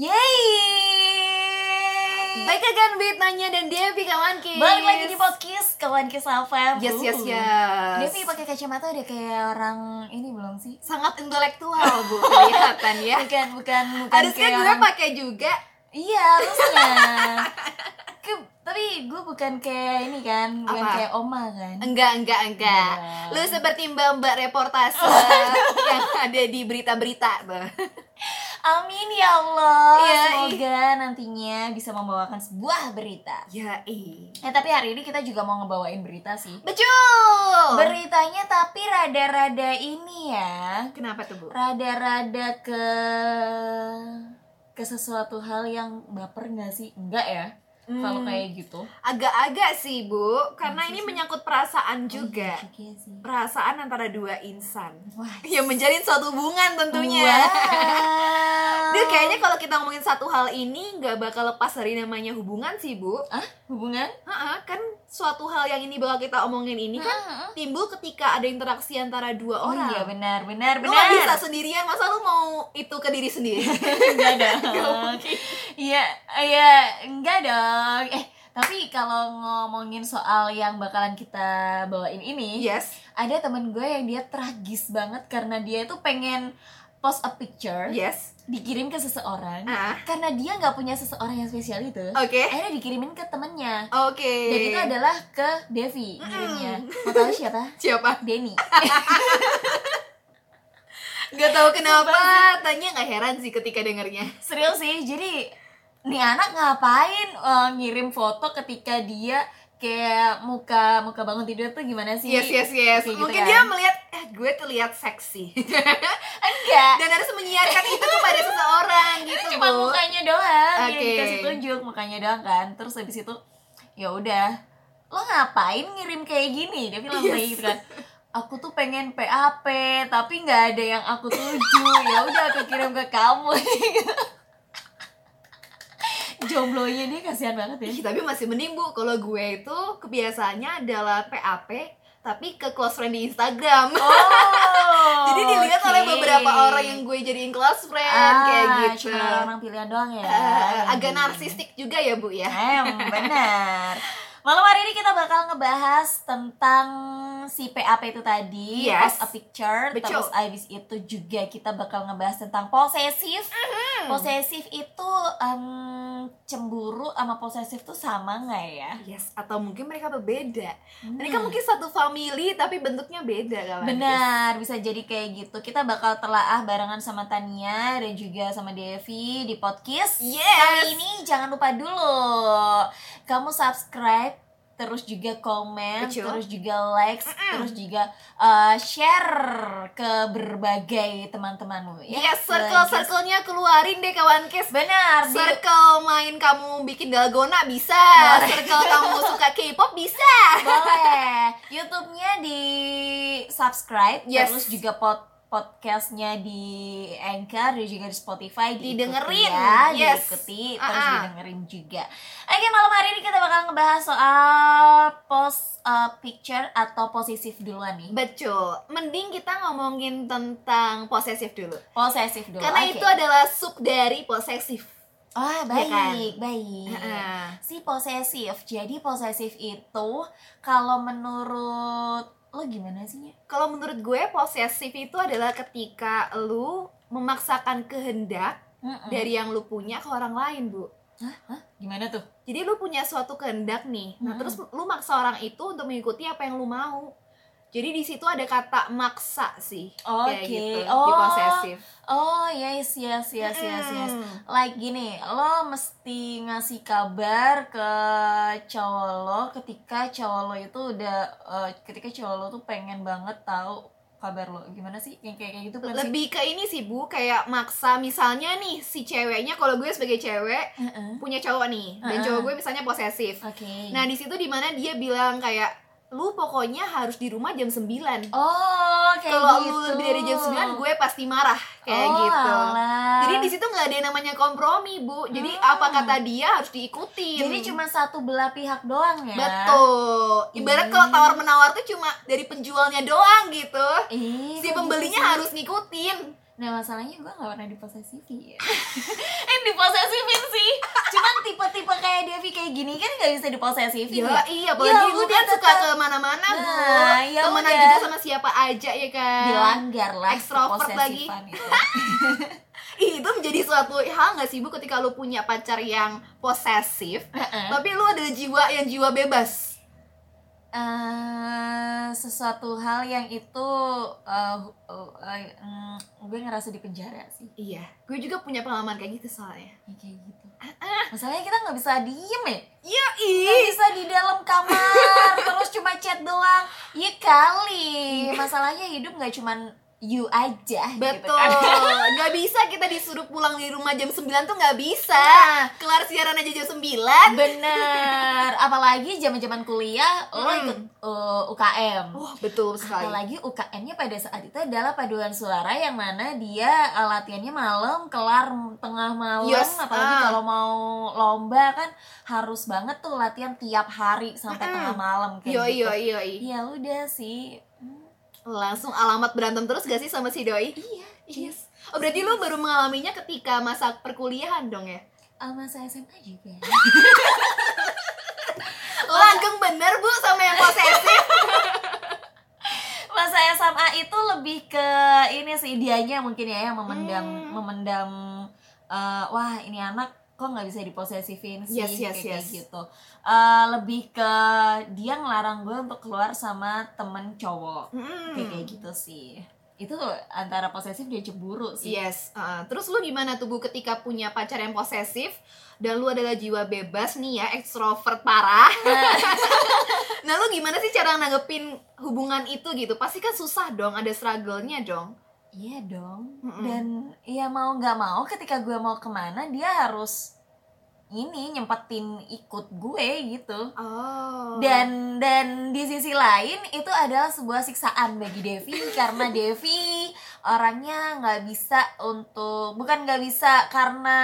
Yeay! Baik kan Nanya dan Devi kawan kis Balik lagi di podcast kawan kis Alfa Yes yes yes Devi pakai kacamata udah kayak orang ini belum sih? Sangat intelektual bu kelihatan ya Bukan, bukan, bukan Harusnya kayak gue orang- pakai juga Iya, harusnya Ke- Tapi gue bukan kayak ini kan Bukan Apa? kayak oma kan Enggak, enggak, enggak Enggak. Lu seperti mbak-mbak reportase Yang ada di berita-berita tuh. Amin ya Allah. Iya, Semoga nantinya bisa membawakan sebuah berita. Ya eh Eh tapi hari ini kita juga mau ngebawain berita sih. Betul. Beritanya tapi rada-rada ini ya. Kenapa tuh bu? Rada-rada ke ke sesuatu hal yang baper nggak sih? Enggak ya? Kalau Hmm. kayak gitu. Agak-agak sih bu Karena ini sih? menyangkut perasaan Oh, juga iya juga sih. Perasaan antara dua insan Wah. Yang menjalin suatu hubungan tentunya Wow. Dia kayaknya kalau kita ngomongin satu hal ini nggak bakal lepas dari namanya hubungan sih bu. ah hubungan? Ha-ha, kan suatu hal yang ini bakal kita omongin ini kan Hmm. timbul ketika ada interaksi antara dua Oh orang. iya benar benar Lu benar. nggak bisa sendirian, masa lu mau itu ke diri sendiri? Enggak dong. Iya, iya, enggak dong. Eh, tapi kalau ngomongin soal yang bakalan kita bawain ini, yes. ada temen gue yang dia tragis banget karena dia itu pengen post a picture Yes. Dikirim ke seseorang Ah. karena dia nggak punya seseorang yang spesial itu. Oke. Akhirnya dikirimin ke temennya. Oke. Dan itu adalah ke Devi ngirimnya. Mau tahu siapa? siapa? Denny. Gak tahu kenapa. Tanya nggak heran sih ketika dengernya. Serius sih, jadi nih anak ngapain eh, ngirim foto ketika dia kayak muka muka bangun tidur tuh gimana sih? Yes, yes, yes. Kayak gitu Mungkin kan. dia melihat, eh gue terlihat seksi. enggak. Dan harus menyiarkan itu kepada seseorang gitu, Cuma Bu. mukanya doang yang Oke. dikasih tunjuk mukanya doang kan. Terus habis itu ya udah lo ngapain ngirim kayak gini? Dia bilang kayak Yes. gitu kan. Aku tuh pengen PAP tapi nggak ada yang aku tuju. Ya udah aku kirim ke kamu. Jomblonya dia kasihan banget ya. Ih, tapi masih mending bu kalau gue itu kebiasaannya adalah PAP tapi ke close friend di Instagram Oh. jadi dilihat oleh oke. beberapa orang yang gue jadiin close friend ah, kayak gitu Cuma orang pilihan doang ya. Yang agak narsistik juga ya bu ya Em, benar. Malam hari ini kita bakal ngebahas tentang si PAP itu tadi, Yes. post a picture. Betul. Terus abis itu juga kita bakal ngebahas tentang posesif. Mm-hmm. Posesif itu em, cemburu sama posesif tuh sama nggak ya? yes atau mungkin mereka berbeda mereka Hmm. mungkin satu family tapi bentuknya beda kan Benar, bisa jadi kayak gitu. Kita bakal telaah barengan sama Tania dan juga sama Devi di podcast. Yes. Kali ini jangan lupa dulu kamu subscribe, terus juga komen, Betul. terus juga likes, terus juga uh, share ke berbagai teman-temanmu ya. yes circle circle-nya keluarin deh kawan kes Benar, di- Circle main kamu bikin dalgona bisa Circle kamu suka K-pop bisa boleh. YouTube-nya di subscribe, Yes. terus juga pod podcastnya di Anchor dan juga di Spotify Didengerin. ya, Yes. diikuti terus Ah-ah. didengerin juga. Oke malam hari ini kita bakal ngebahas soal post uh, picture atau posesif duluan nih. Betul, mending kita ngomongin tentang posesif dulu Posesif dulu. Karena oke. itu adalah sub dari posesif Oh Ya kan? baik baik. Heeh. Si posesif. Jadi posesif itu kalau menurut lo gimana sih? Nya? Kalau menurut gue posesif itu adalah ketika lu memaksakan kehendak Mm-mm. dari yang lu punya ke orang lain, Bu. Hah? Gimana tuh? Jadi lu punya suatu kehendak nih. Nah, Mm-mm. terus lu maksa orang itu untuk mengikuti apa yang lu mau. Jadi di situ ada kata maksa sih. Oke. gitu. Di Oh. posesif. Oh yes yes yes yes yes. Mm. Like gini, lo mesti ngasih kabar ke cowok lo ketika cowok lo itu udah eh, ketika cowok lo tuh pengen banget tahu kabar lo gimana sih yang kayak kayak gitu kan sih? Lebih ke ini sih, Bu, kayak maksa misalnya nih si ceweknya kalau gue sebagai cewek Heeh. punya cowok nih dan Heeh. cowok gue misalnya posesif. Oke. Nah, di situ di mana dia bilang kayak lu pokoknya harus di rumah jam 9 oh kayak Kalau gitu. lu lebih dari jam 9 gue pasti marah kayak Oh, gitu. alah. Jadi di situ nggak ada yang namanya kompromi, Bu. Jadi Hmm. apa kata dia harus diikutin. Jadi cuma satu belah pihak doang ya. Betul. Ibarat kalau tawar menawar tuh cuma dari penjualnya doang gitu. Ih, Si kok pembelinya gitu harus ngikutin. Nah masalahnya gue gak pernah diposesifin. Eh diposesifin sih. Cuman tipe-tipe kayak Devi kayak gini kan gak bisa diposesifin ya, ya? Iya ya, apalagi ya, lu kan suka ke mana-mana nah, bu. Ya Temenan juga sama siapa aja ya kan? Dilanggar lah Extrovert lagi. itu. Itu menjadi suatu hal gak sih bu ketika lu punya pacar yang posesif uh -uh. Tapi lu ada jiwa yang jiwa bebas? Eh sesuatu hal yang itu uh, eh, mm, gue ngerasa di penjara sih. Iya, gue juga punya pengalaman kayak gitu soalnya. ya, kayak gitu. Masalahnya kita nggak bisa diem ya? Iya, nggak bisa di dalam kamar terus cuma chat doang. Ya kali. Masalahnya hidup nggak cuman you aja gitu Betul, kan. nggak bisa kita disuruh pulang di rumah jam 9 tuh nggak bisa Nah. Kelar siaran aja jam 9 bener apalagi zaman zaman kuliah lo Hmm. ikut uh, UKM Wah, betul sekali Apalagi UKM-nya pada saat itu adalah paduan suara yang mana dia uh, latihannya malam, kelar tengah malam, Yes, apalagi ah. kalau mau lomba kan harus banget tuh latihan tiap hari sampai Mm-mm. tengah malam kayak Yoi, gitu. yoi, yoi Ya udah sih. Langsung alamat berantem terus gak sih sama si Doi? Iya, Yes Oh berarti lu baru mengalaminya ketika masa perkuliahan dong ya? Ah, masa SMA juga. Langgeng bener bu sama yang posesif masa SMA itu lebih ke ini sih dianya mungkin ya yang memendam Hmm. memendam eh, wah ini anak kok nggak bisa diposesifin sih Yes, yes, kayak yes. gitu Eh, lebih ke dia ngelarang gue untuk keluar sama temen cowok Hmm. kayak kayak gitu sih itu antara posesif dia cemburu sih Yes, uh, terus lu gimana tuh Bu ketika punya pacar yang posesif dan lu adalah jiwa bebas nih ya, ekstrovert parah. nah, lu gimana sih cara nanggepin hubungan itu gitu? Pasti kan susah dong, ada struggle-nya dong. Iya dong Mm-mm. dan ya mau nggak mau ketika gue mau ke mana dia harus ini nyempetin ikut gue gitu Oh. dan dan di sisi lain itu adalah sebuah siksaan bagi Devi karena Devi orangnya nggak bisa untuk bukan nggak bisa karena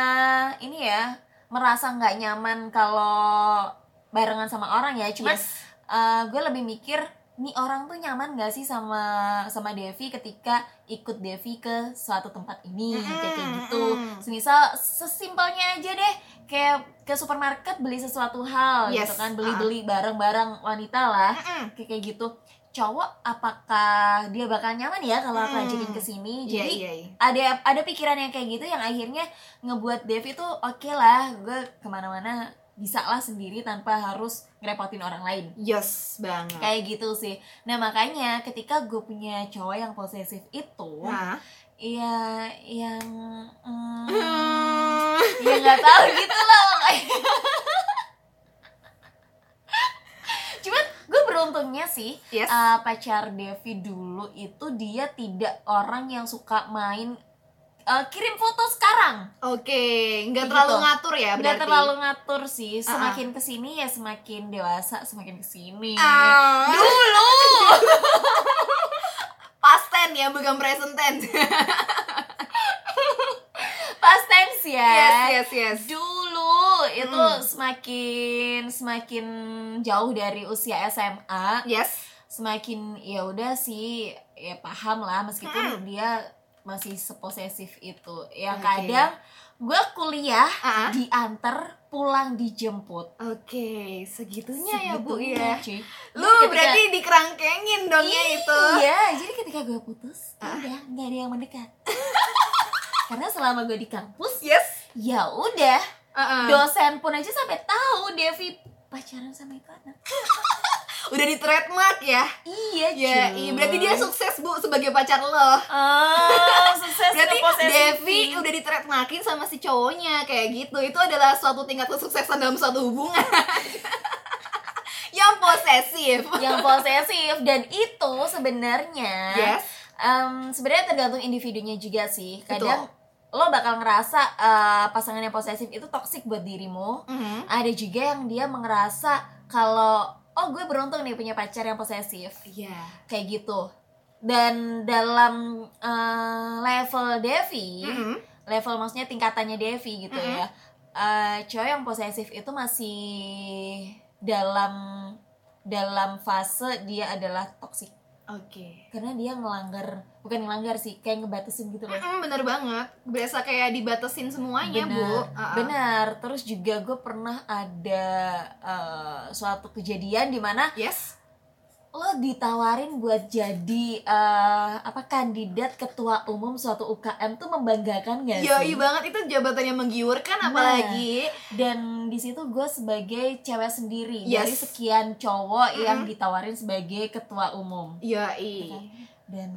ini ya merasa nggak nyaman kalau barengan sama orang ya cuman Yes. eh, gue lebih mikir nih orang tuh nyaman gak sih sama sama Devi ketika ikut Devi ke suatu tempat ini kayak kayak Mm-mm, gitu semisal sesimpelnya aja deh kayak ke supermarket beli sesuatu hal Yes, gitu kan beli-beli barang-barang wanita lah Mm-mm. kayak kayak gitu cowok apakah dia bakal nyaman ya kalau aku Hmm. ajakin ke sini Iya, jadi iya, iya. ada ada pikiran yang kayak gitu yang akhirnya ngebuat Devi tuh oke lah gue ke mana-mana bisa lah sendiri tanpa harus ngerepotin orang lain Yes, banget. kayak gitu sih nah makanya ketika gue punya cowok yang posesif itu Nah. ya yang mm, ya nggak tahu gitu lah makanya cuman gue beruntungnya sih Yes. uh, pacar Devi dulu itu dia tidak orang yang suka main uh, kirim foto sekarang Oke, nggak Kayak terlalu gitu. ngatur ya nggak berarti. terlalu ngatur sih Ah, ah. semakin ke sini ya semakin dewasa semakin ke sini Ah. dulu Past tense ya, bukan present tense. pas tense ya yes, yes, yes. dulu itu Hmm. semakin semakin jauh dari usia SMA Yes. semakin ya udah sih ya paham lah meskipun dia masih seposesif itu ya Oke. kadang gue kuliah Ah. diantar pulang dijemput Oke, segitunya ya Bu Segitunya, ya. cuy. Lu ketika- berarti dikerangkengin dong ya itu. Iya, jadi ketika gue putus, Ah. udah nggak ada yang mendekat. Karena selama gue di kampus, Yes. ya udah Uh-uh. dosen pun aja sampai tahu Devi pacaran sama itu anak. Udah di trademark ya. Iya, Ya, iya, berarti dia sukses Bu sebagai pacar lo. Ah, sukses Berarti. Devi udah di trademarkin sama si cowoknya kayak gitu. Itu adalah suatu tingkat kesuksesan dalam suatu hubungan. yang posesif. yang posesif dan itu sebenarnya Yes. em, sebenarnya tergantung individunya juga sih. Betul. Kadang lo bakal ngerasa eh, pasangan yang posesif itu toksik buat dirimu. Mhm. ada juga yang dia ngerasa kalau oh gue beruntung nih punya pacar yang posesif Iya. kayak gitu dan dalam eh, level Devi Mhm. level maksudnya tingkatannya Devi gitu Mm-mm. ya eh, cowok yang posesif itu masih dalam dalam fase dia adalah toxic Oke. karena dia ngelanggar bukan ngelanggar sih kayak ngebatasin gitu loh Mm-mm, bener banget. Berasa kayak dibatasin semuanya, Bu. benar Uh-uh. benar terus juga gue pernah ada eh, suatu kejadian di mana Yes. lo ditawarin buat jadi eh, apa kandidat ketua umum suatu UKM tuh membanggakan gak Yoi sih banget itu jabatan yang menggiurkan Nah. apalagi. dan di situ gue sebagai cewek sendiri Yes. dari sekian cowok yang Mm-mm. ditawarin sebagai ketua umum Yoi. dan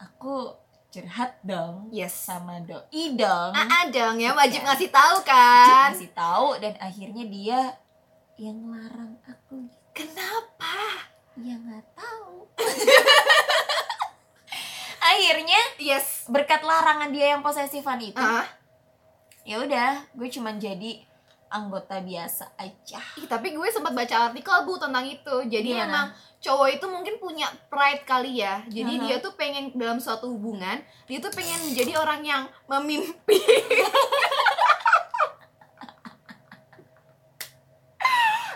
aku curhat dong Yes. sama doi dong Ah, dong ya wajib Iya. ngasih tahu kan. ngasih tahu dan akhirnya dia yang larang aku Kenapa? ya nggak tahu akhirnya Yes. berkat larangan dia yang posesifan itu Ah, ya udah gue cuman jadi anggota biasa aja ih, tapi gue sempat baca artikel bu tentang itu. Jadi Gimana? emang cowok itu mungkin punya pride kali ya. Jadi Aha. dia tuh pengen dalam suatu hubungan, dia tuh pengen menjadi orang yang memimpin.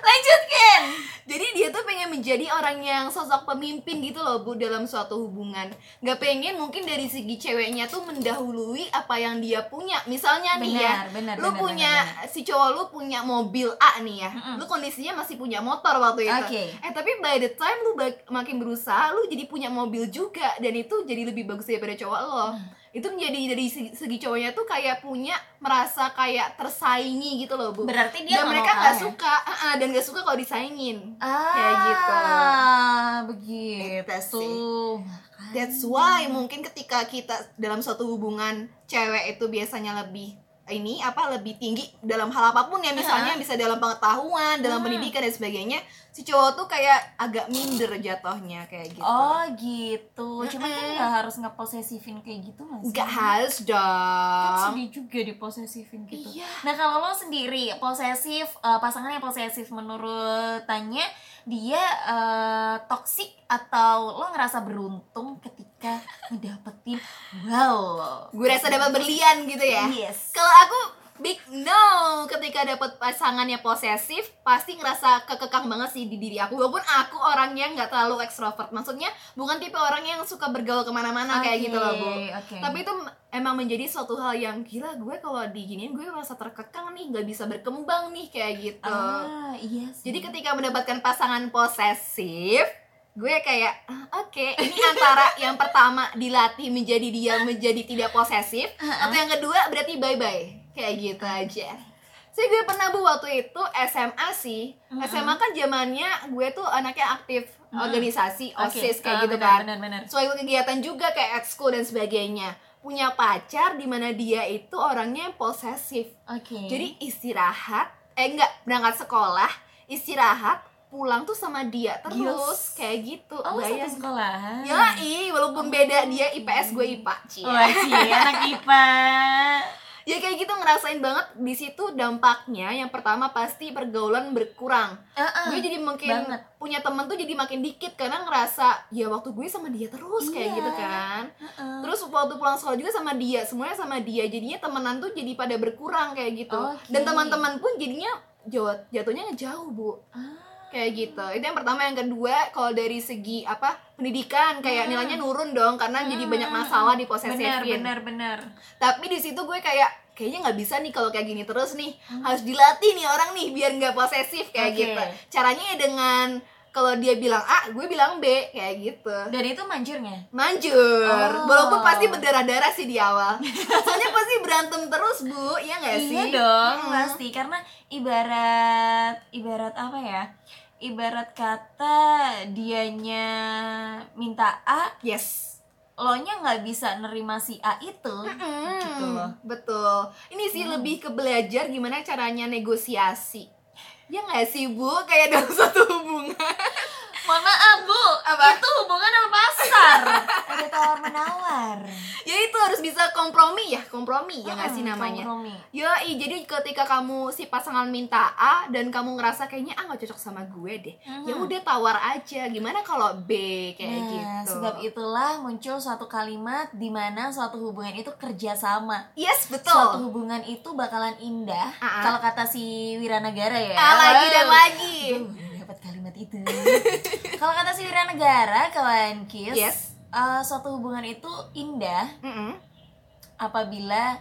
lanjutkan Jadi dia tuh pengen menjadi orang yang sosok pemimpin gitu loh bu dalam suatu hubungan. Gak pengen mungkin dari segi ceweknya tuh mendahului apa yang dia punya. Misalnya nih ya, benar benar lu benar, punya benar, si cowok lu punya mobil A nih ya Mm-mm. lu kondisinya masih punya motor waktu itu Oke. eh tapi by the time lu makin berusaha lu jadi punya mobil juga dan itu jadi lebih bagus daripada cowok lo Hmm. Itu menjadi dari segi, segi cowoknya tuh kayak punya merasa kayak tersaingi gitu loh bu berarti dia dan mereka nggak ya? suka ah, ah, dan nggak suka kalau disaingin ah, Kayak gitu. begitu Itu sih. That's why mungkin ketika kita dalam suatu hubungan cewek itu biasanya lebih ini apa lebih tinggi dalam hal apa pun ya misalnya bisa dalam pengetahuan, dalam Hmm. pendidikan dan sebagainya. Si cowok tuh kayak agak minder jatuhnya kayak gitu. oh gitu cuma kan nggak harus ngeposesifin kayak gitu mas Nggak harus kan dong. sedih juga diposesifin gitu Iya. Nah kalau lo sendiri posesif eh, pasangan yang posesif menurut Tanya dia eh, toksik atau lo ngerasa beruntung ketika ngedapetin wow Gue rasa dapat berlian gitu ya. yes Kalau aku big no. Ketika dapat pasangannya posesif pasti ngerasa kekekang banget sih di diri aku. Walaupun aku orangnya nggak terlalu ekstrovert maksudnya bukan tipe orang yang suka bergaul ke mana-mana kayak gitu loh bu. oke. Tapi itu emang menjadi suatu hal yang gila gue kalau diginiin gue merasa terkekang nih nggak bisa berkembang nih kayak gitu. Ah iya sih. jadi ketika mendapatkan pasangan posesif gue kayak "Ah, oke. Ini antara yang pertama dilatih menjadi dia menjadi tidak posesif atau yang kedua berarti bye bye kayak gitu aja. Sih gue pernah bu waktu itu SMA sih. Mm-mm. SMA kan zamannya gue tuh anaknya aktif Mm-mm. organisasi osis kayak ah, gitu benar, kan. benar benar. So ikut kegiatan juga kayak ekskul dan sebagainya. Punya pacar di mana dia itu orangnya yang posesif. Oke. Jadi istirahat eh enggak berangkat sekolah istirahat pulang tuh sama dia terus Gils. kayak gitu. Oh Bayang. satu sekolahan. Ya walaupun beda dia IPS gue IPA. Wah, cie, anak IPA ya kayak gitu ngerasain banget di situ dampaknya yang pertama pasti pergaulan berkurang Ah, ah. gue jadi makin banget. punya temen tuh jadi makin dikit karena ngerasa ya waktu gue sama dia terus kayak Iya. gitu kan Ah, Terus waktu pulang sekolah juga sama dia, semuanya sama dia. Jadinya temenan tuh jadi pada berkurang kayak gitu. Oke. Dan teman-teman pun jadinya jauh jatuhnya ngejauh, Bu. ah. Kayak gitu. Itu yang pertama, yang kedua kalau dari segi apa? pendidikan kayak Hmm. nilainya nurun dong karena jadi banyak masalah di posesifin. benar benar benar Tapi di situ gue kayak kayaknya nggak bisa nih kalau kayak gini terus nih. Hmm. Harus dilatih nih orang nih biar nggak posesif kayak Oke. gitu. Caranya ya dengan kalau dia bilang A, gue bilang B kayak gitu dan itu manjurnya manjur Oh. walaupun pasti berdarah-darah sih di awal soalnya pasti berantem terus bu ya nggak sih Iya dong, Mm. pasti karena ibarat ibarat apa ya? Ibarat kata dianya minta A, yes lo nya nggak bisa nerima si A itu. Gitu loh. betul ini sih Hmm. lebih ke belajar gimana caranya negosiasi ya nggak sih bu kayak dalam satu hubungan Mohon maaf bu, Apa? itu hubungan apa pasar? Ada tawar menawar. ya itu harus bisa kompromi ya kompromi ya nggak sih Mm, namanya kompromi. Yoi, jadi ketika kamu si pasangan minta A dan kamu ngerasa kayaknya A nggak cocok sama gue deh, Mhm. ya udah tawar aja. Gimana kalau B kayak nah, gitu? sebab itulah muncul suatu kalimat di mana suatu hubungan itu kerjasama. Yes, Suatu betul. hubungan itu bakalan indah Ah. kalau kata si Wiranagara ya. Ah, lagi dan lagi. Kalimat itu. kalau kata si Negara kawan Kis Yes. eh, suatu hubungan itu indah Mm-mm. apabila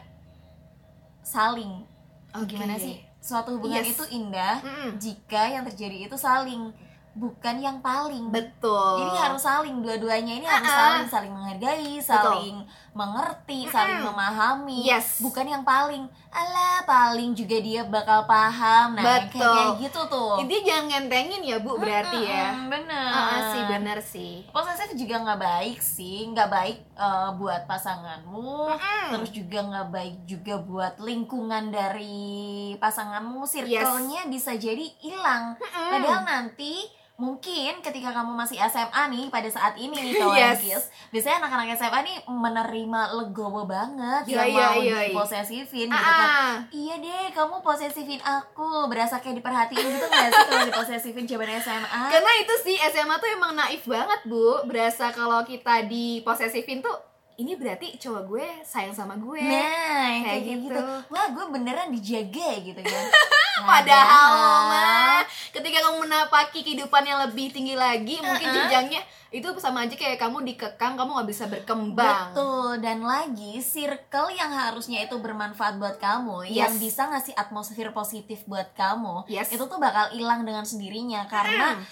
saling Oke. gimana sih suatu hubungan Yes. itu indah Mm-mm. jika yang terjadi itu saling bukan yang paling Betul. ini harus saling dua-duanya ini harus Ah-ah. saling saling menghargai saling mengerti saling memahami Yes. bukan yang paling alah paling juga dia bakal paham nah kayak, Betul. kayak gitu tuh Intinya jangan ngentengin ya bu berarti ya. Mm-mm, bener ah, sih benar sih. posesif juga nggak baik sih nggak baik eh, buat pasanganmu Mm-mm. terus juga nggak baik juga buat lingkungan dari pasanganmu circle-nya bisa jadi hilang Mm-mm. padahal nanti mungkin ketika kamu masih SMA nih pada saat ini nih kawan Yes. Kis, biasanya anak-anak SMA nih menerima legowo banget Iya, yang iya, mau iya, iya. diposesifin Ah, gitu kan ah. iya deh kamu posesifin aku berasa kayak diperhatiin gitu gak sih kalau diposesifin zaman SMA Karena itu sih SMA tuh emang naif banget bu Berasa kalau kita diposesifin tuh Ini berarti cowok gue sayang sama gue Nah, Kayak kayak, gitu. gitu. Wah, gue beneran dijaga gitu kan. Padahal mah ketika kamu menapaki kehidupan yang lebih tinggi lagi Mungkin Uh-uh. jenjangnya itu sama aja kayak kamu dikekang Kamu gak bisa berkembang Betul, dan lagi circle yang harusnya itu bermanfaat buat kamu, Yes. yang bisa ngasih atmosfer positif buat kamu, Yes. itu tuh bakal hilang dengan sendirinya karena Hmm.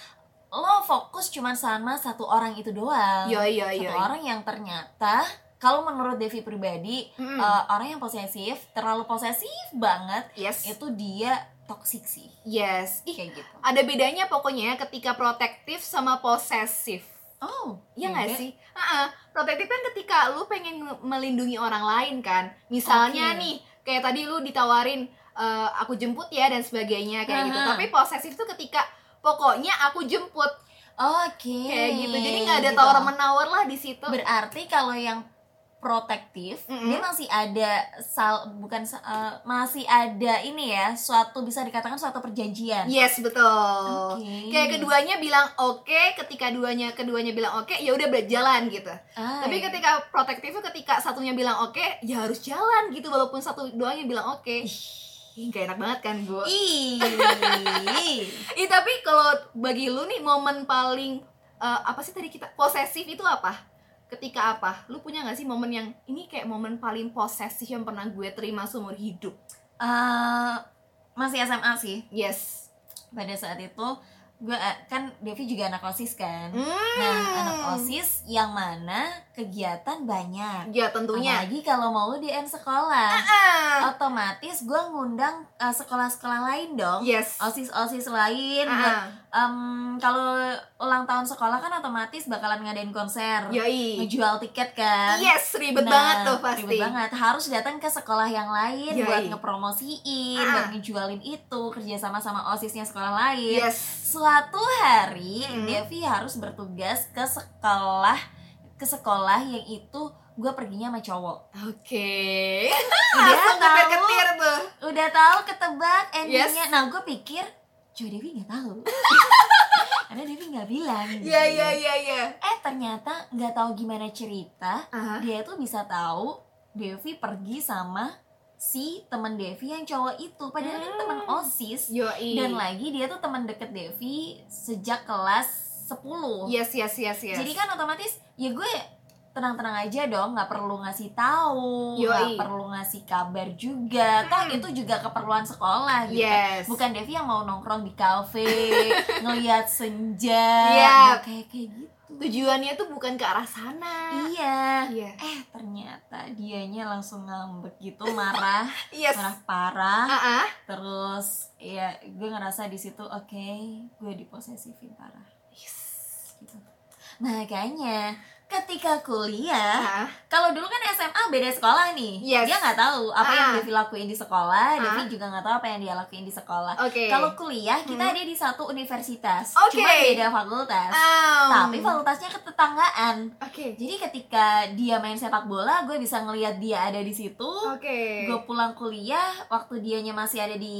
Lo fokus cuma sama satu orang itu doang. Iya iya Satu iya orang yang ternyata kalau menurut Devi pribadi, Mm-mm. eh, orang yang posesif, terlalu posesif banget, Yes itu dia toksik sih. Yes Ih, Kayak gitu. ada bedanya pokoknya ketika protektif sama posesif Oh, Iya nggak sih? Heeh. Protektif kan ketika lu pengen nge- melindungi orang lain kan. Misalnya Oke. nih, kayak tadi lu ditawarin "Eh, aku jemput ya dan sebagainya kayak gitu. Aha. Tapi posesif tuh ketika pokoknya aku jemput Oke. kayak gitu. Jadi nggak ada gitu. tawar menawar lah di situ. Berarti kalau yang protektif, Mm-mm. dia masih ada sal bukan eh, masih ada ini ya, suatu bisa dikatakan suatu perjanjian. Yes betul. Oke. Kayak keduanya bilang oke, ketika duanya keduanya bilang oke, ya udah berjalan gitu. Ah, Tapi iya. ketika protektif ketika satunya bilang oke, ya harus jalan gitu walaupun satu doanya bilang oke. Ih, gak enak banget kan, Bu? Ih. Tapi kalau bagi lu nih momen paling eh, apa sih tadi kita posesif itu apa? Ketika apa? Lu punya gak sih momen yang ini kayak momen paling posesif yang pernah gue terima seumur hidup? Eh, masih SMA sih. Yes. Pada saat itu gue eh, kan Devi juga anak OSIS kan. Hmm. Nah, anak OSIS yang mana kegiatan banyak. Ya tentunya. Apalagi kalau mau di end sekolah. Ah. Otomatis gue ngundang eh, sekolah-sekolah lain dong. Yes. osis-osis lain buat Em, kalau ulang tahun sekolah kan otomatis bakalan ngadain konser Yoi. ngejual tiket kan Yes, ribet Nah, banget tuh pasti. ribet banget harus datang ke sekolah yang lain Yoi. buat ngepromosiin Ah. buat ngejualin itu kerja sama sama osisnya sekolah lain Yes. suatu hari Hmm. Devi harus bertugas ke sekolah ke sekolah yang itu gue perginya sama cowok Oke. Udah Langsung tahu. tuh. udah tahu ketebak endingnya Yes. nah gue pikir cowok Devi nggak tahu karena Devi nggak bilang Iya iya iya iya. eh ternyata nggak tahu gimana cerita Aha. dia tuh bisa tahu Devi pergi sama si teman Devi yang cowok itu padahal kan Hmm. teman osis Yoi. dan lagi dia tuh teman deket Devi sejak kelas 10 Yes yes yes yes. jadi kan otomatis ya gue tenang-tenang aja dong nggak perlu ngasih tahu nggak perlu ngasih kabar juga toh Hmm. itu juga keperluan sekolah gitu Yes. bukan Devi yang mau nongkrong di kafe ngelihat senja Iya. nggak kayak kayak gitu tujuannya tuh bukan ke arah sana. iya Iya. eh ternyata dianya langsung ngambek gitu marah Yes. marah parah Ah ah. terus ya gue ngerasa di situ oke gue diposesifin parah gitu. nah kayaknya ketika kuliah Ah. kalau dulu kan SMA beda sekolah nih Yes. dia nggak tahu apa yang Ah. Devi lakuin di sekolah Ah. Devi juga nggak tahu apa yang dia lakuin di sekolah Oke. kalau kuliah kita Hmm. ada di satu universitas Oke. cuma beda fakultas Am. tapi fakultasnya ketetanggaan Oke. jadi ketika dia main sepak bola gue bisa ngelihat dia ada di situ Oke. gue pulang kuliah waktu dianya masih ada di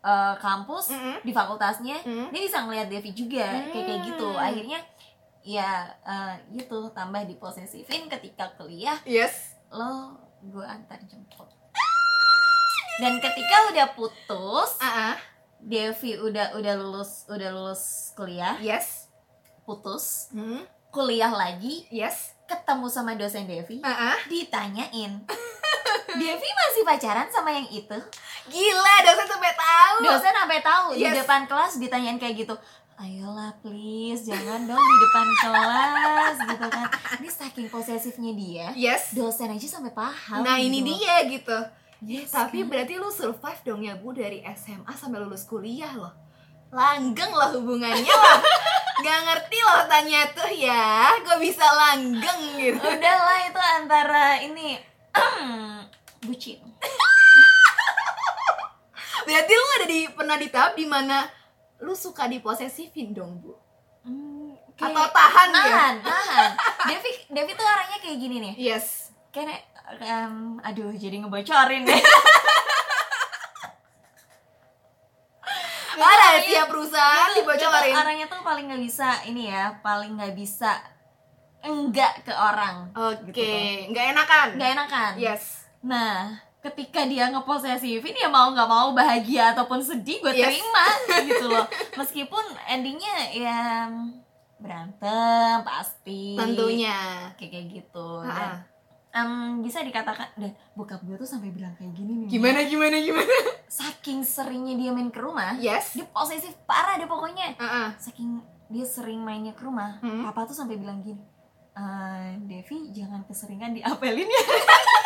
eh, kampus Mm-mm. di fakultasnya Mm. dia bisa ngelihat Devi juga kayak kayak gitu Hmm. akhirnya ya eh, gitu tambah diposesifin ketika kuliah Yes. lo gue antar jemput dan ketika udah putus Ah ah. Devi udah udah lulus udah lulus kuliah Yes. putus Hmm, kuliah lagi yes. ketemu sama dosen Devi Ah, ah. ditanyain Devi masih pacaran sama yang itu Gila, dosen sampai tahu. dosen sampai tahu di Yes. depan kelas ditanyain kayak gitu ayolah please jangan dong di depan kelas gitu kan ini saking posesifnya dia Yes. dosen aja sampai paham Nah, ini gitu loh. dia gitu. Yes, Tapi kan? berarti lu survive dong ya Bu dari SMA sampai lulus kuliah loh. Langgeng lah hubungannya lah. Gak ngerti loh tanya tuh ya, kok bisa langgeng gitu. udahlah itu antara ini bucin Berarti lu ada di pernah di tahap di mana lu suka diposesifin dong Bu? Hmm, Atau tahan ya? nahan nahan Devi Devi tuh orangnya kayak gini nih Yes. kayak em, aduh jadi ngebocorin deh Ada tiap perusahaan tuh dibocorin. orangnya tuh paling nggak bisa ini ya paling nggak bisa enggak ke orang Oke, gitu nggak enakan. nggak enakan Yes. nah ketika dia ngeposesifin ya mau nggak mau bahagia ataupun sedih gue Yes. terima gitu loh meskipun endingnya ya berantem pasti Tentunya. kayak kayak gitu dan em, bisa dikatakan dan bokap gue tuh sampai bilang kayak gini nih Gimana gimana gimana? saking seringnya dia main ke rumah Yes. dia posesif parah deh pokoknya Ah, ah. saking dia sering mainnya ke rumah Hmm. papa tuh sampai bilang gini "Eh, Devi jangan keseringan diapelin ya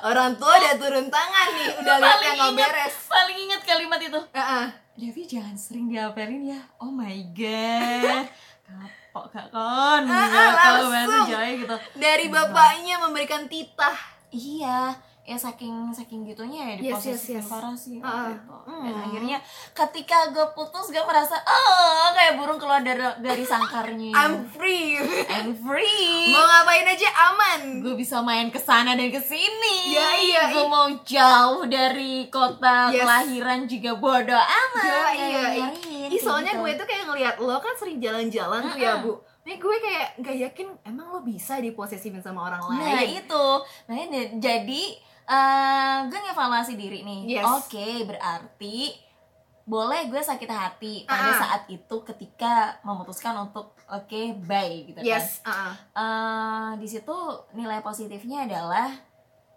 Orang tua udah turun tangan nih, udah lihat yang nggak beres. paling ingat kalimat itu ah. Devi jangan sering diapelin ya oh my god kapok kak kon Ah, ah, kalau langsung. bahasa Jawa gitu Dari bapaknya memberikan titah. iya ya saking saking gitunya ya di Yes, yes, posesif yes. parah sih Ah, waktu itu. hmm. dan akhirnya ketika gue putus gue merasa oh kayak burung keluar dari dari sangkarnya I'm free. I'm free Mau ngapain aja aman. gue bisa main ke sana dan ke sini. Iya, iya, Gue iya. mau jauh dari kota Yes. kelahiran juga bodo amat. Ya, iya, iya. Ih, soalnya gitu. gue tuh kayak ngeliat lo kan sering jalan-jalan tuh ya. Bu. Nih gue kayak gak yakin emang lo bisa diposesifin sama orang Nah lain. itu, nah ini- jadi eh gue ngevaluasi diri nih. Yes. Oke, berarti boleh gue sakit hati pada Ah. saat itu ketika memutuskan untuk oke bye gitu kan. Yes, ah, ah. Eh, di situ nilai positifnya adalah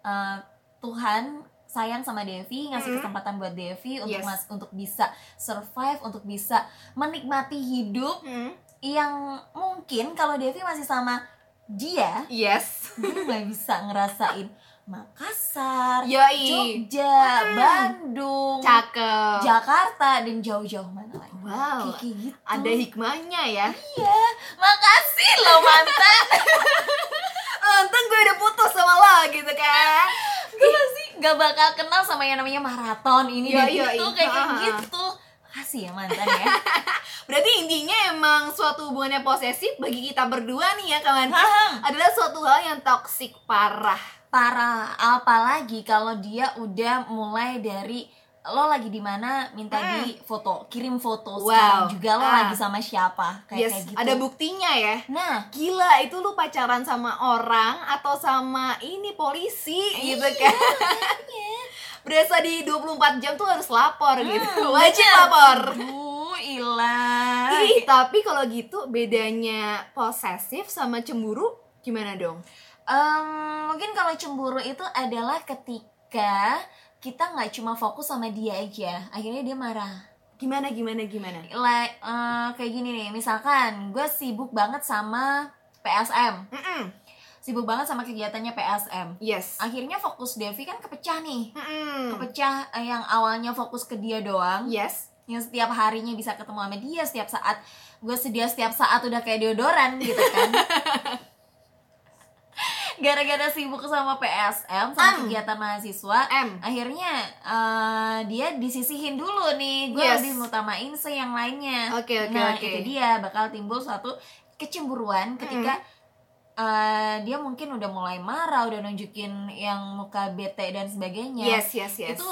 eh, Tuhan sayang sama Devi ngasih Mhm. kesempatan buat Devi untuk Yes. mas untuk bisa survive untuk bisa menikmati hidup Hmm. yang mungkin kalau Devi masih sama dia Yes. dia nggak bisa ngerasain Makassar, Yoi. Jogja, Hmm. Bandung, Cakep. Jakarta dan jauh-jauh mana lagi. Wow. Kayak gitu. Ada hikmahnya ya. Iya, makasih loh mantan. Untung gue udah putus sama lo gitu kan. gue pasti gak bakal kenal sama yang namanya maraton ini dan Iya, iya, itu kayak Ah, ah. gitu kasih ya mantan ya Berarti intinya emang suatu hubungan yang posesif bagi kita berdua nih ya kawan adalah suatu hal yang toksik parah. Parah apalagi kalau dia udah mulai dari lo lagi di mana minta Hmm. di foto kirim foto Wow. sekarang juga lo Ah. lagi sama siapa kayak yes, kayak gitu ada buktinya ya. nah Gila, itu lu pacaran sama orang atau sama ini polisi gitu kan. Berasa di 24 jam tuh harus lapor gitu. Hmm, Wajib bener. lapor. Aduh, ilah Ih, tapi kalau gitu bedanya posesif sama cemburu gimana dong? Em, mungkin kalau cemburu itu adalah ketika kita nggak cuma fokus sama dia aja akhirnya dia marah Gimana gimana gimana? like eh, kayak gini nih misalkan gue sibuk banget sama PSM Mm-mm. sibuk banget sama kegiatannya PSM Yes. akhirnya fokus Devi kan kepecah nih Mm-mm. kepecah eh, yang awalnya fokus ke dia doang Yes. yang setiap harinya bisa ketemu sama dia setiap saat gue sedia setiap saat udah kayak deodoran gitu kan gara-gara sibuk sama PSM sama Am. kegiatan mahasiswa M. akhirnya eh, dia disisihin dulu nih gue Yes. lebih mengutamain se yang lainnya Oke, oke, nah oke. itu dia bakal timbul suatu kecemburuan ketika eh, dia mungkin udah mulai marah udah nunjukin yang muka bete dan sebagainya Yes, yes, yes. itu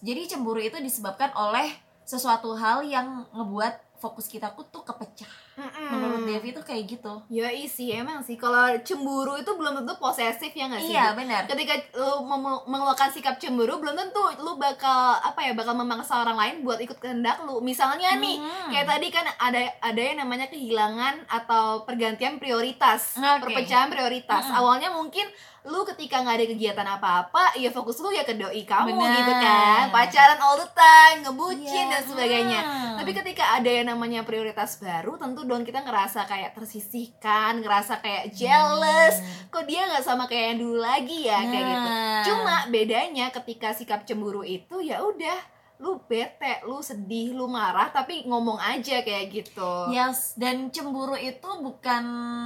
jadi cemburu itu disebabkan oleh sesuatu hal yang ngebuat fokus kita tuh kepecah Mm-mm. menurut Devi tuh kayak gitu Ya sih emang sih kalau cemburu itu belum tentu posesif ya nggak sih? iya benar Ketika lu mengeluarkan sikap cemburu belum tentu lu bakal apa ya bakal memaksa orang lain buat ikut kehendak lu. Misalnya nih Hmm. kayak tadi kan ada ada yang namanya kehilangan atau pergantian prioritas, Oke. perpecahan prioritas. Mm-mm. Awalnya mungkin lu ketika nggak ada kegiatan apa-apa, ya fokus lu ya ke doi kamu Benar. gitu kan, pacaran all the time, ngebucin Iya. dan sebagainya. Hmm. Tapi ketika ada yang namanya prioritas baru, tentu dong kita ngerasa kayak tersisihkan, ngerasa kayak jealous. Kok dia nggak sama kayak yang dulu lagi ya kayak gitu. Nah. Cuma bedanya ketika sikap cemburu itu ya udah lu bete, lu sedih, lu marah tapi ngomong aja kayak gitu. Yes, dan cemburu itu bukan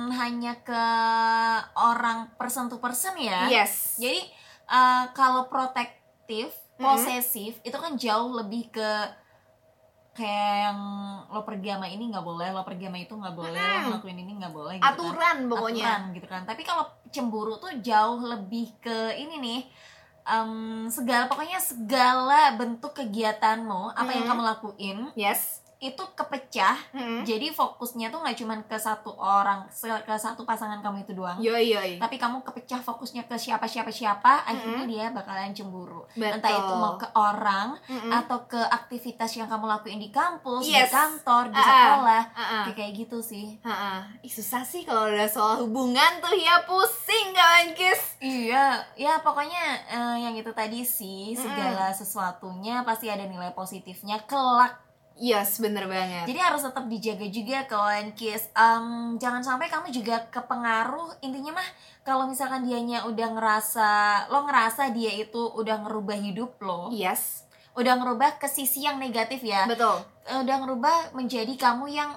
hanya ke orang person to person ya. Yes. Jadi uh, kalau protektif, posesif itu kan jauh lebih ke kayak yang lo pergi sama ini nggak boleh, lo pergi sama itu nggak boleh, lo Mhm. ngelakuin ini nggak boleh. Gitu kan. Aturan pokoknya. Aturan gitu kan. Tapi kalau cemburu tuh jauh lebih ke ini nih. Em, segala pokoknya segala bentuk kegiatanmu apa yang Mhm. kamu lakuin Yes. Itu kepecah Mm-mm. jadi fokusnya tuh nggak cuman ke satu orang ke satu pasangan kamu itu doang Yoi yoi. tapi kamu kepecah fokusnya ke siapa siapa siapa akhirnya dia bakalan cemburu Betul. entah itu mau ke orang Mm-mm. atau ke aktivitas yang kamu lakuin di kampus Yes. di kantor di Ah, ah. sekolah Ah-ah. kayak kayak gitu sih Ah-ah. Ih, susah sih kalau udah soal hubungan tuh ya pusing kawan kis. iya ya pokoknya eh, yang itu tadi sih segala sesuatunya pasti ada nilai positifnya kelak Yes, bener banget. Jadi harus tetap dijaga juga kawan kiss. Em, jangan sampai kamu juga kepengaruh. Intinya mah kalau misalkan dianya udah ngerasa, lo ngerasa dia itu udah ngerubah hidup lo, Yes, udah ngerubah ke sisi yang negatif ya, betul. Eh, udah ngerubah menjadi kamu yang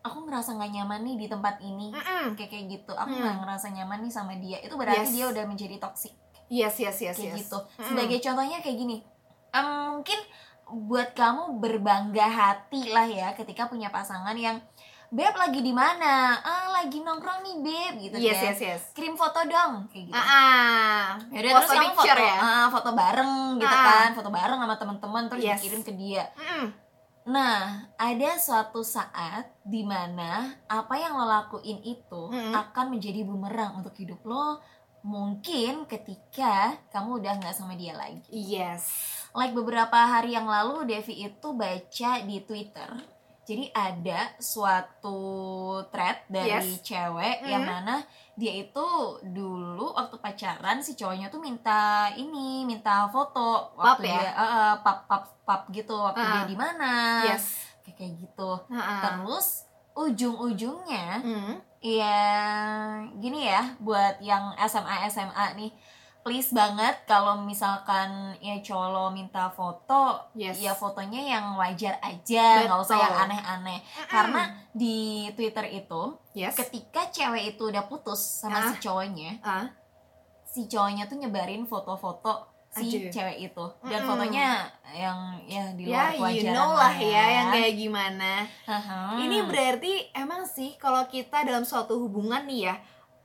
aku ngerasa nggak nyaman nih di tempat ini, Mm-mm. kayak kayak gitu. Aku Hmm. nggak ngerasa nyaman nih sama dia. Itu berarti Yes. dia udah menjadi toksik Yes, yes, yes, kayak yes. gitu. Sebagai contohnya kayak gini, em, mungkin buat kamu berbangga hati lah ya ketika punya pasangan yang beb lagi di mana? Ah lagi nongkrong nih beb gitu Yes, kan. yes, yes. Kirim foto dong kayak gitu. Ah, ah. Yaudah, Post terus kamu foto, picture ya. ah, foto bareng gitu Ah. kan, foto bareng sama teman-teman terus Yes. dikirim ke dia. Mm-mm. Nah, ada suatu saat di mana apa yang lo lakuin itu Mm-mm. akan menjadi bumerang untuk hidup lo. Mungkin ketika kamu udah nggak sama dia lagi. Yes. Like beberapa hari yang lalu Devi itu baca di Twitter. Jadi ada suatu thread dari Yes. cewek yang Mhm. mana dia itu dulu waktu pacaran si cowoknya tuh minta ini, minta foto waktu ya? dia eh, eh, pap pap pap gitu waktu Ah. dia di mana. Yes. Kayak gitu. Ah, ah. Terus ujung-ujungnya Mm. Ya gini ya buat yang SMA SMA nih please banget kalau misalkan ya cowok lo minta foto Yes. ya fotonya yang wajar aja nggak usah yang aneh-aneh karena di Twitter itu yes. ketika cewek itu udah putus sama Ah. si cowoknya Ah. si cowoknya tuh nyebarin foto-foto si Aduh. cewek itu dan Mm-mm. fotonya yang ya di Ya, luar you kewajaran know lah ya yang kayak gimana. Haha. Ini berarti emang sih kalau kita dalam suatu hubungan nih ya,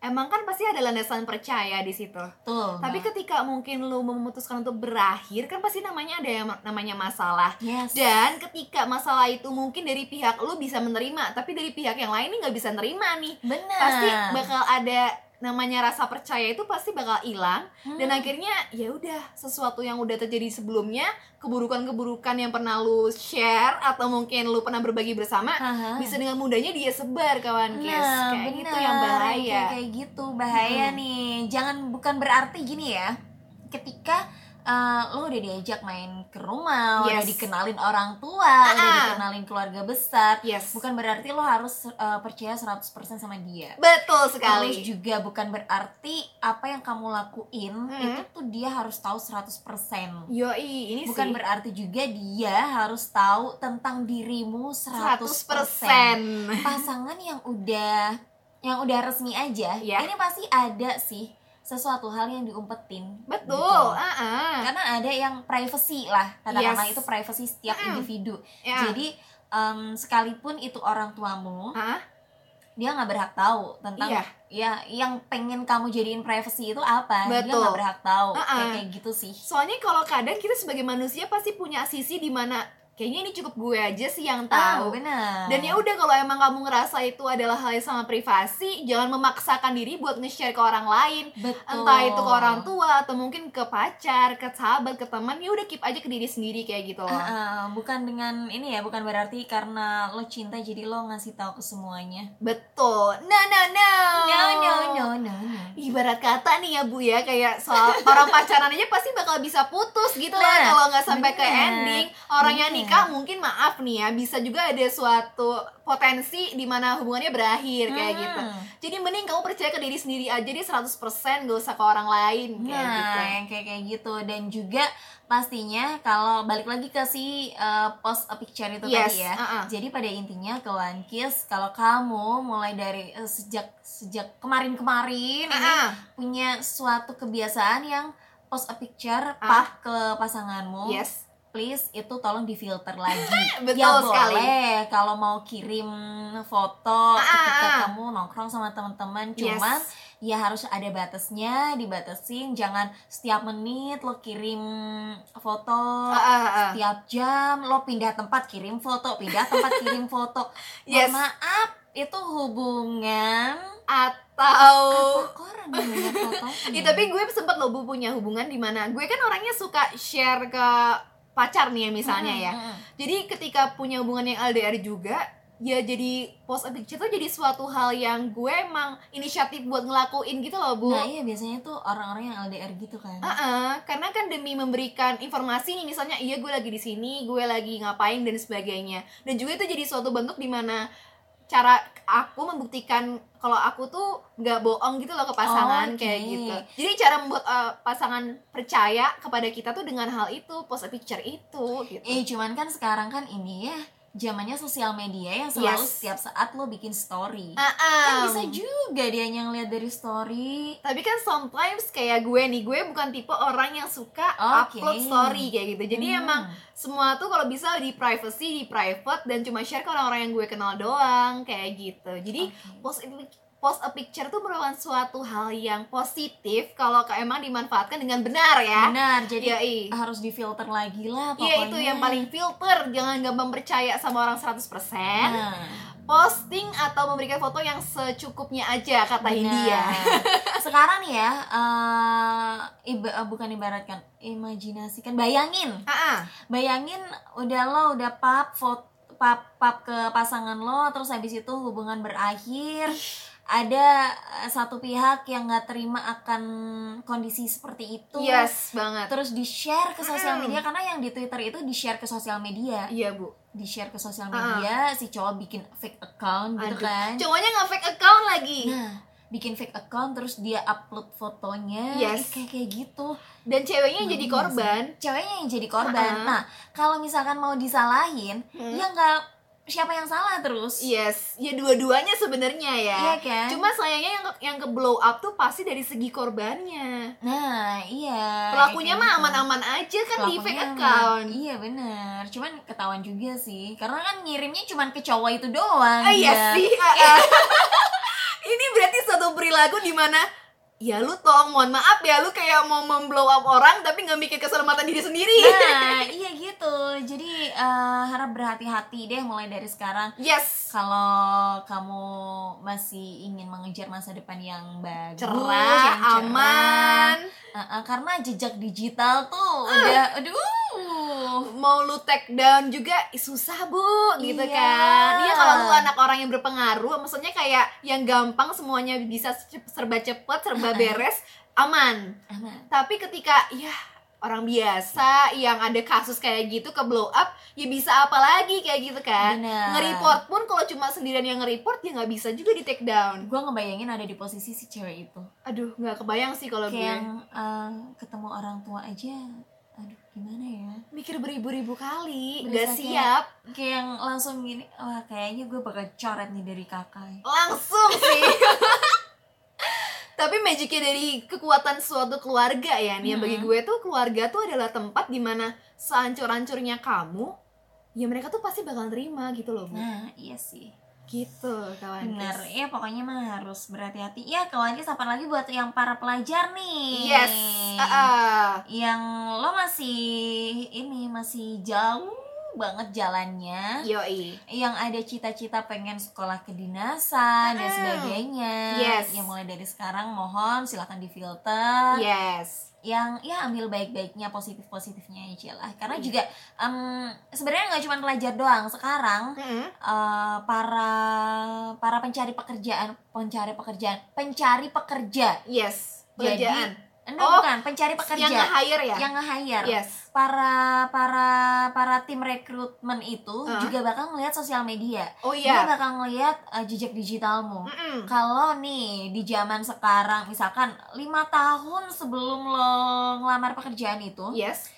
emang kan pasti ada landasan percaya di situ. Betul, Tapi Mbak. ketika mungkin lu memutuskan untuk berakhir, kan pasti namanya ada yang namanya masalah. yes. Dan ketika masalah itu mungkin dari pihak lu bisa menerima, tapi dari pihak yang lain nih nggak bisa nerima nih. benar Pasti bakal ada namanya rasa percaya itu pasti bakal hilang dan Hmm. akhirnya ya udah sesuatu yang udah terjadi sebelumnya keburukan-keburukan yang pernah lu share atau mungkin lu pernah berbagi bersama Haha. bisa dengan mudahnya dia sebar kawan Nah, kayak gitu benar. yang bahaya Kayak, kayak gitu bahaya Hmm. nih. Jangan bukan berarti gini ya. Ketika eh, lo udah diajak main ke rumah, udah Yes. dikenalin orang tua, udah Ah. dikenalin keluarga besar, yes bukan berarti lo harus eh, percaya 100% sama dia. betul Terus sekali juga bukan berarti apa yang kamu lakuin Hmm. itu tuh dia harus tahu 100%. yoi ini Bukan sih berarti juga dia harus tahu tentang dirimu 100%. 100% pasangan yang udah yang udah resmi aja Ya. ini pasti ada sih sesuatu hal yang diumpetin betul gitu. ah ah. karena ada yang privacy lah katakanlah Yes. itu privacy setiap Mm. individu ya jadi em, sekalipun itu orang tuamu ah dia nggak berhak tahu tentang Iya. ya yang pengen kamu jadiin privacy itu apa dia Betul. nggak berhak tahu Uh-uh. kayak kayak gitu sih soalnya kalau kadang kita sebagai manusia pasti punya sisi di mana kayaknya ini cukup gue aja sih yang ah, tahu. Oh, benar. Dan ya udah kalau emang kamu ngerasa itu adalah hal yang sama privasi, jangan memaksakan diri buat nge-share ke orang lain. Betul. Entah itu ke orang tua atau mungkin ke pacar, ke sahabat, ke teman, ya udah keep aja ke diri sendiri kayak gitu loh. Uh, uh, bukan dengan ini ya, bukan berarti karena lo cinta jadi lo ngasih tahu ke semuanya. Betul. No no no. No no no no. no. Ibarat kata nih ya Bu ya, kayak soal orang pacaran aja pasti bakal bisa putus gitu nah, loh kalau nggak sampai bener. ke ending. Orang nih. yang gitu nikah mungkin maaf nih ya bisa juga ada suatu potensi di mana hubungannya berakhir kayak Hmm. gitu jadi mending kamu percaya ke diri sendiri aja deh 100% gak usah ke orang lain kayak nah gitu yang kayak kayak gitu dan juga pastinya kalau balik lagi ke si uh, post a picture itu Yes, tadi ya uh-uh. jadi pada intinya ke One Kiss kalau kamu mulai dari uh, sejak sejak kemarin-kemarin ini Ah, ah. punya suatu kebiasaan yang post a picture Ah. pap ke pasanganmu yes please itu tolong difilter lagi Betul ya sekali. boleh kalau mau kirim foto Ah, ketika ah. kamu nongkrong sama teman-teman Yes. cuman ya harus ada batasnya dibatasin jangan setiap menit lo kirim foto Ah, ah, ah. setiap jam lo pindah tempat kirim foto pindah tempat kirim foto Yes. Maaf itu hubungan atau koran Ya, tapi gue sempet lo Bu, punya hubungan di mana gue kan orangnya suka share ke pacar nih ya misalnya ya. Mm, mm, mm. Jadi ketika punya hubungan yang LDR juga, ya jadi post a picture tuh jadi suatu hal yang gue emang inisiatif buat ngelakuin gitu loh Bu. nah iya biasanya tuh orang-orang yang LDR gitu kan Ah, karena kan demi memberikan informasi nih misalnya iya gue lagi di sini, gue lagi ngapain dan sebagainya. Dan juga itu jadi suatu bentuk di mana cara aku membuktikan kalau aku tuh nggak bohong gitu loh ke pasangan Oke. kayak gitu. Jadi cara membuat uh, pasangan percaya kepada kita tuh dengan hal itu, post a picture itu gitu. Eh cuman kan sekarang kan ini ya zamannya sosial media yang selalu Yes. setiap saat lo bikin story. Ah, Kan ah. bisa juga dia yang lihat dari story. Tapi kan sometimes kayak gue nih, gue bukan tipe orang yang suka Oke. upload story kayak gitu. Jadi Hmm. emang semua tuh kalau bisa di privacy, di private dan cuma share ke orang-orang yang gue kenal doang kayak gitu. Jadi Oke. post post a picture tuh merupakan suatu hal yang positif kalau emang dimanfaatkan dengan benar ya. benar. Jadi harus difilter lagi lah pokoknya. Iya itu yang paling filter, jangan gampang percaya sama orang 100% Nah, Posting atau memberikan foto yang secukupnya aja kata benar. India. Sekarang nih ya, eh, iba- eh, bukan ibaratkan, imajinasikan, bayangin, Ah, ah. bayangin udah lo udah pap foto pap pap ke pasangan lo, terus habis itu hubungan berakhir. Ada eh, satu pihak yang nggak terima akan kondisi seperti itu Yes banget. terus di share ke sosial Mm. media karena yang di Twitter itu di share ke sosial media Iya bu. di share ke sosial media si cowok bikin fake account gitu Aduh. kan Cowoknya nggak fake account lagi. nah bikin fake account terus dia upload fotonya Yes. Kayak kayak gitu Dan ceweknya jadi Iya korban. ceweknya yang jadi korban Ah. nah kalau misalkan mau disalahin Hmm. ya nggak siapa yang salah terus Yes, ya dua-duanya sebenarnya ya. iya kan Cuma sayangnya yang ke, yang ke blow up tuh pasti dari segi korbannya. nah iya Pelakunya mah gitu. aman-aman aja kan di fake aman. account. Iya bener Cuman ketahuan juga sih Karena kan ngirimnya cuman ke cowok itu doang Ah, iya sih. ah. Ini berarti satu perilaku di mana ya lu tolong mohon maaf ya lu kayak mau memblow up orang tapi nggak mikir keselamatan diri sendiri. Nah iya gitu Jadi eh, harap berhati-hati deh mulai dari sekarang Yes. Kalau kamu masih ingin mengejar masa depan yang bagus Cerah, yang cerah, aman. eh, eh, Karena jejak digital tuh udah Aduh mau lu take down juga susah bu gitu Iya. kan iya kalau lu anak orang yang berpengaruh maksudnya kayak yang gampang semuanya bisa serba cepet serba beres aman. Aman. Tapi ketika ya orang biasa yang ada kasus kayak gitu ke blow up ya bisa apa lagi kayak gitu kan. Benar. nge-report pun kalau cuma sendirian yang nge-report ya nggak bisa juga di take down. Gue ngebayangin ada di posisi si cewek itu. Aduh nggak kebayang sih kalau gue. kayak yang eh, ketemu orang tua aja aduh gimana ya? Mikir beribu-ribu kali Berasa nggak kayak- siap. kayak yang langsung gini wah kayaknya gue bakal coret nih dari kakak. Langsung sih tapi magicnya dari kekuatan suatu keluarga ya nih bagi Mm-mm. gue tuh keluarga tuh adalah tempat di mana sehancur-hancurnya kamu ya mereka tuh pasti bakal terima gitu loh bu. Nah iya sih. Gitu kawan bener. Ya pokoknya mah harus berhati-hati. Ya kawan Kis, apalagi buat yang para pelajar nih. Yes Ah, ah. yang lo masih ini masih jauh banget jalannya Yoi. yang ada cita-cita pengen sekolah kedinasan dan Mm. sebagainya Yes. yang mulai dari sekarang mohon silahkan difilter Yes. yang ya ambil baik-baiknya positif-positifnya aja lah karena Iya. juga em, sebenarnya nggak cuma pelajar doang sekarang Mm-mm. eh, para para pencari pekerjaan pencari pekerjaan pencari pekerja Yes. Jadi, Pekerjaan. Enggak Oh, bukan pencari pekerja Yang nge-hire ya? yang nge-hire Yes. para para para tim rekrutmen itu Uh. juga bakal ngelihat sosial media Oh dia iya. bakal ngelihat uh, jejak digitalmu Mm-mm. kalau nih di zaman sekarang misalkan lima tahun sebelum lo ngelamar pekerjaan itu Yes.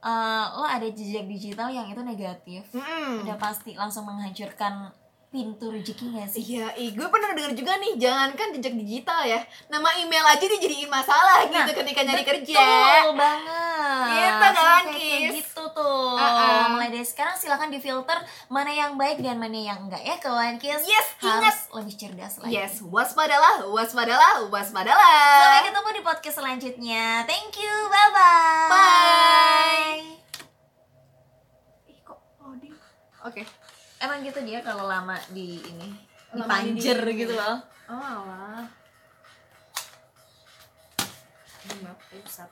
uh, lo ada jejak digital yang itu negatif Mm-mm. udah pasti langsung menghancurkan pintu rezeki gak sih Iya, gue pernah denger juga nih, jangankan jejak digital ya, nama email aja dijadiin masalah gitu Nah, ketika nyari kerja. Betul banget. Gitu kan, Kayak- kayak Kis? gitu tuh. Uh-uh. Mulai dari sekarang silakan difilter mana yang baik dan mana yang enggak ya kawan Kis. Yes, Harus lebih cerdas lagi. Yes, waspadalah, waspadalah, waspadalah. Sampai ketemu di podcast selanjutnya. Thank you. Bye-bye. Bye. Ih, kok loading? Emang gitu dia kalau lama di ini Lama di- dipanjer gitu loh. Oh, alah. Ini pusat.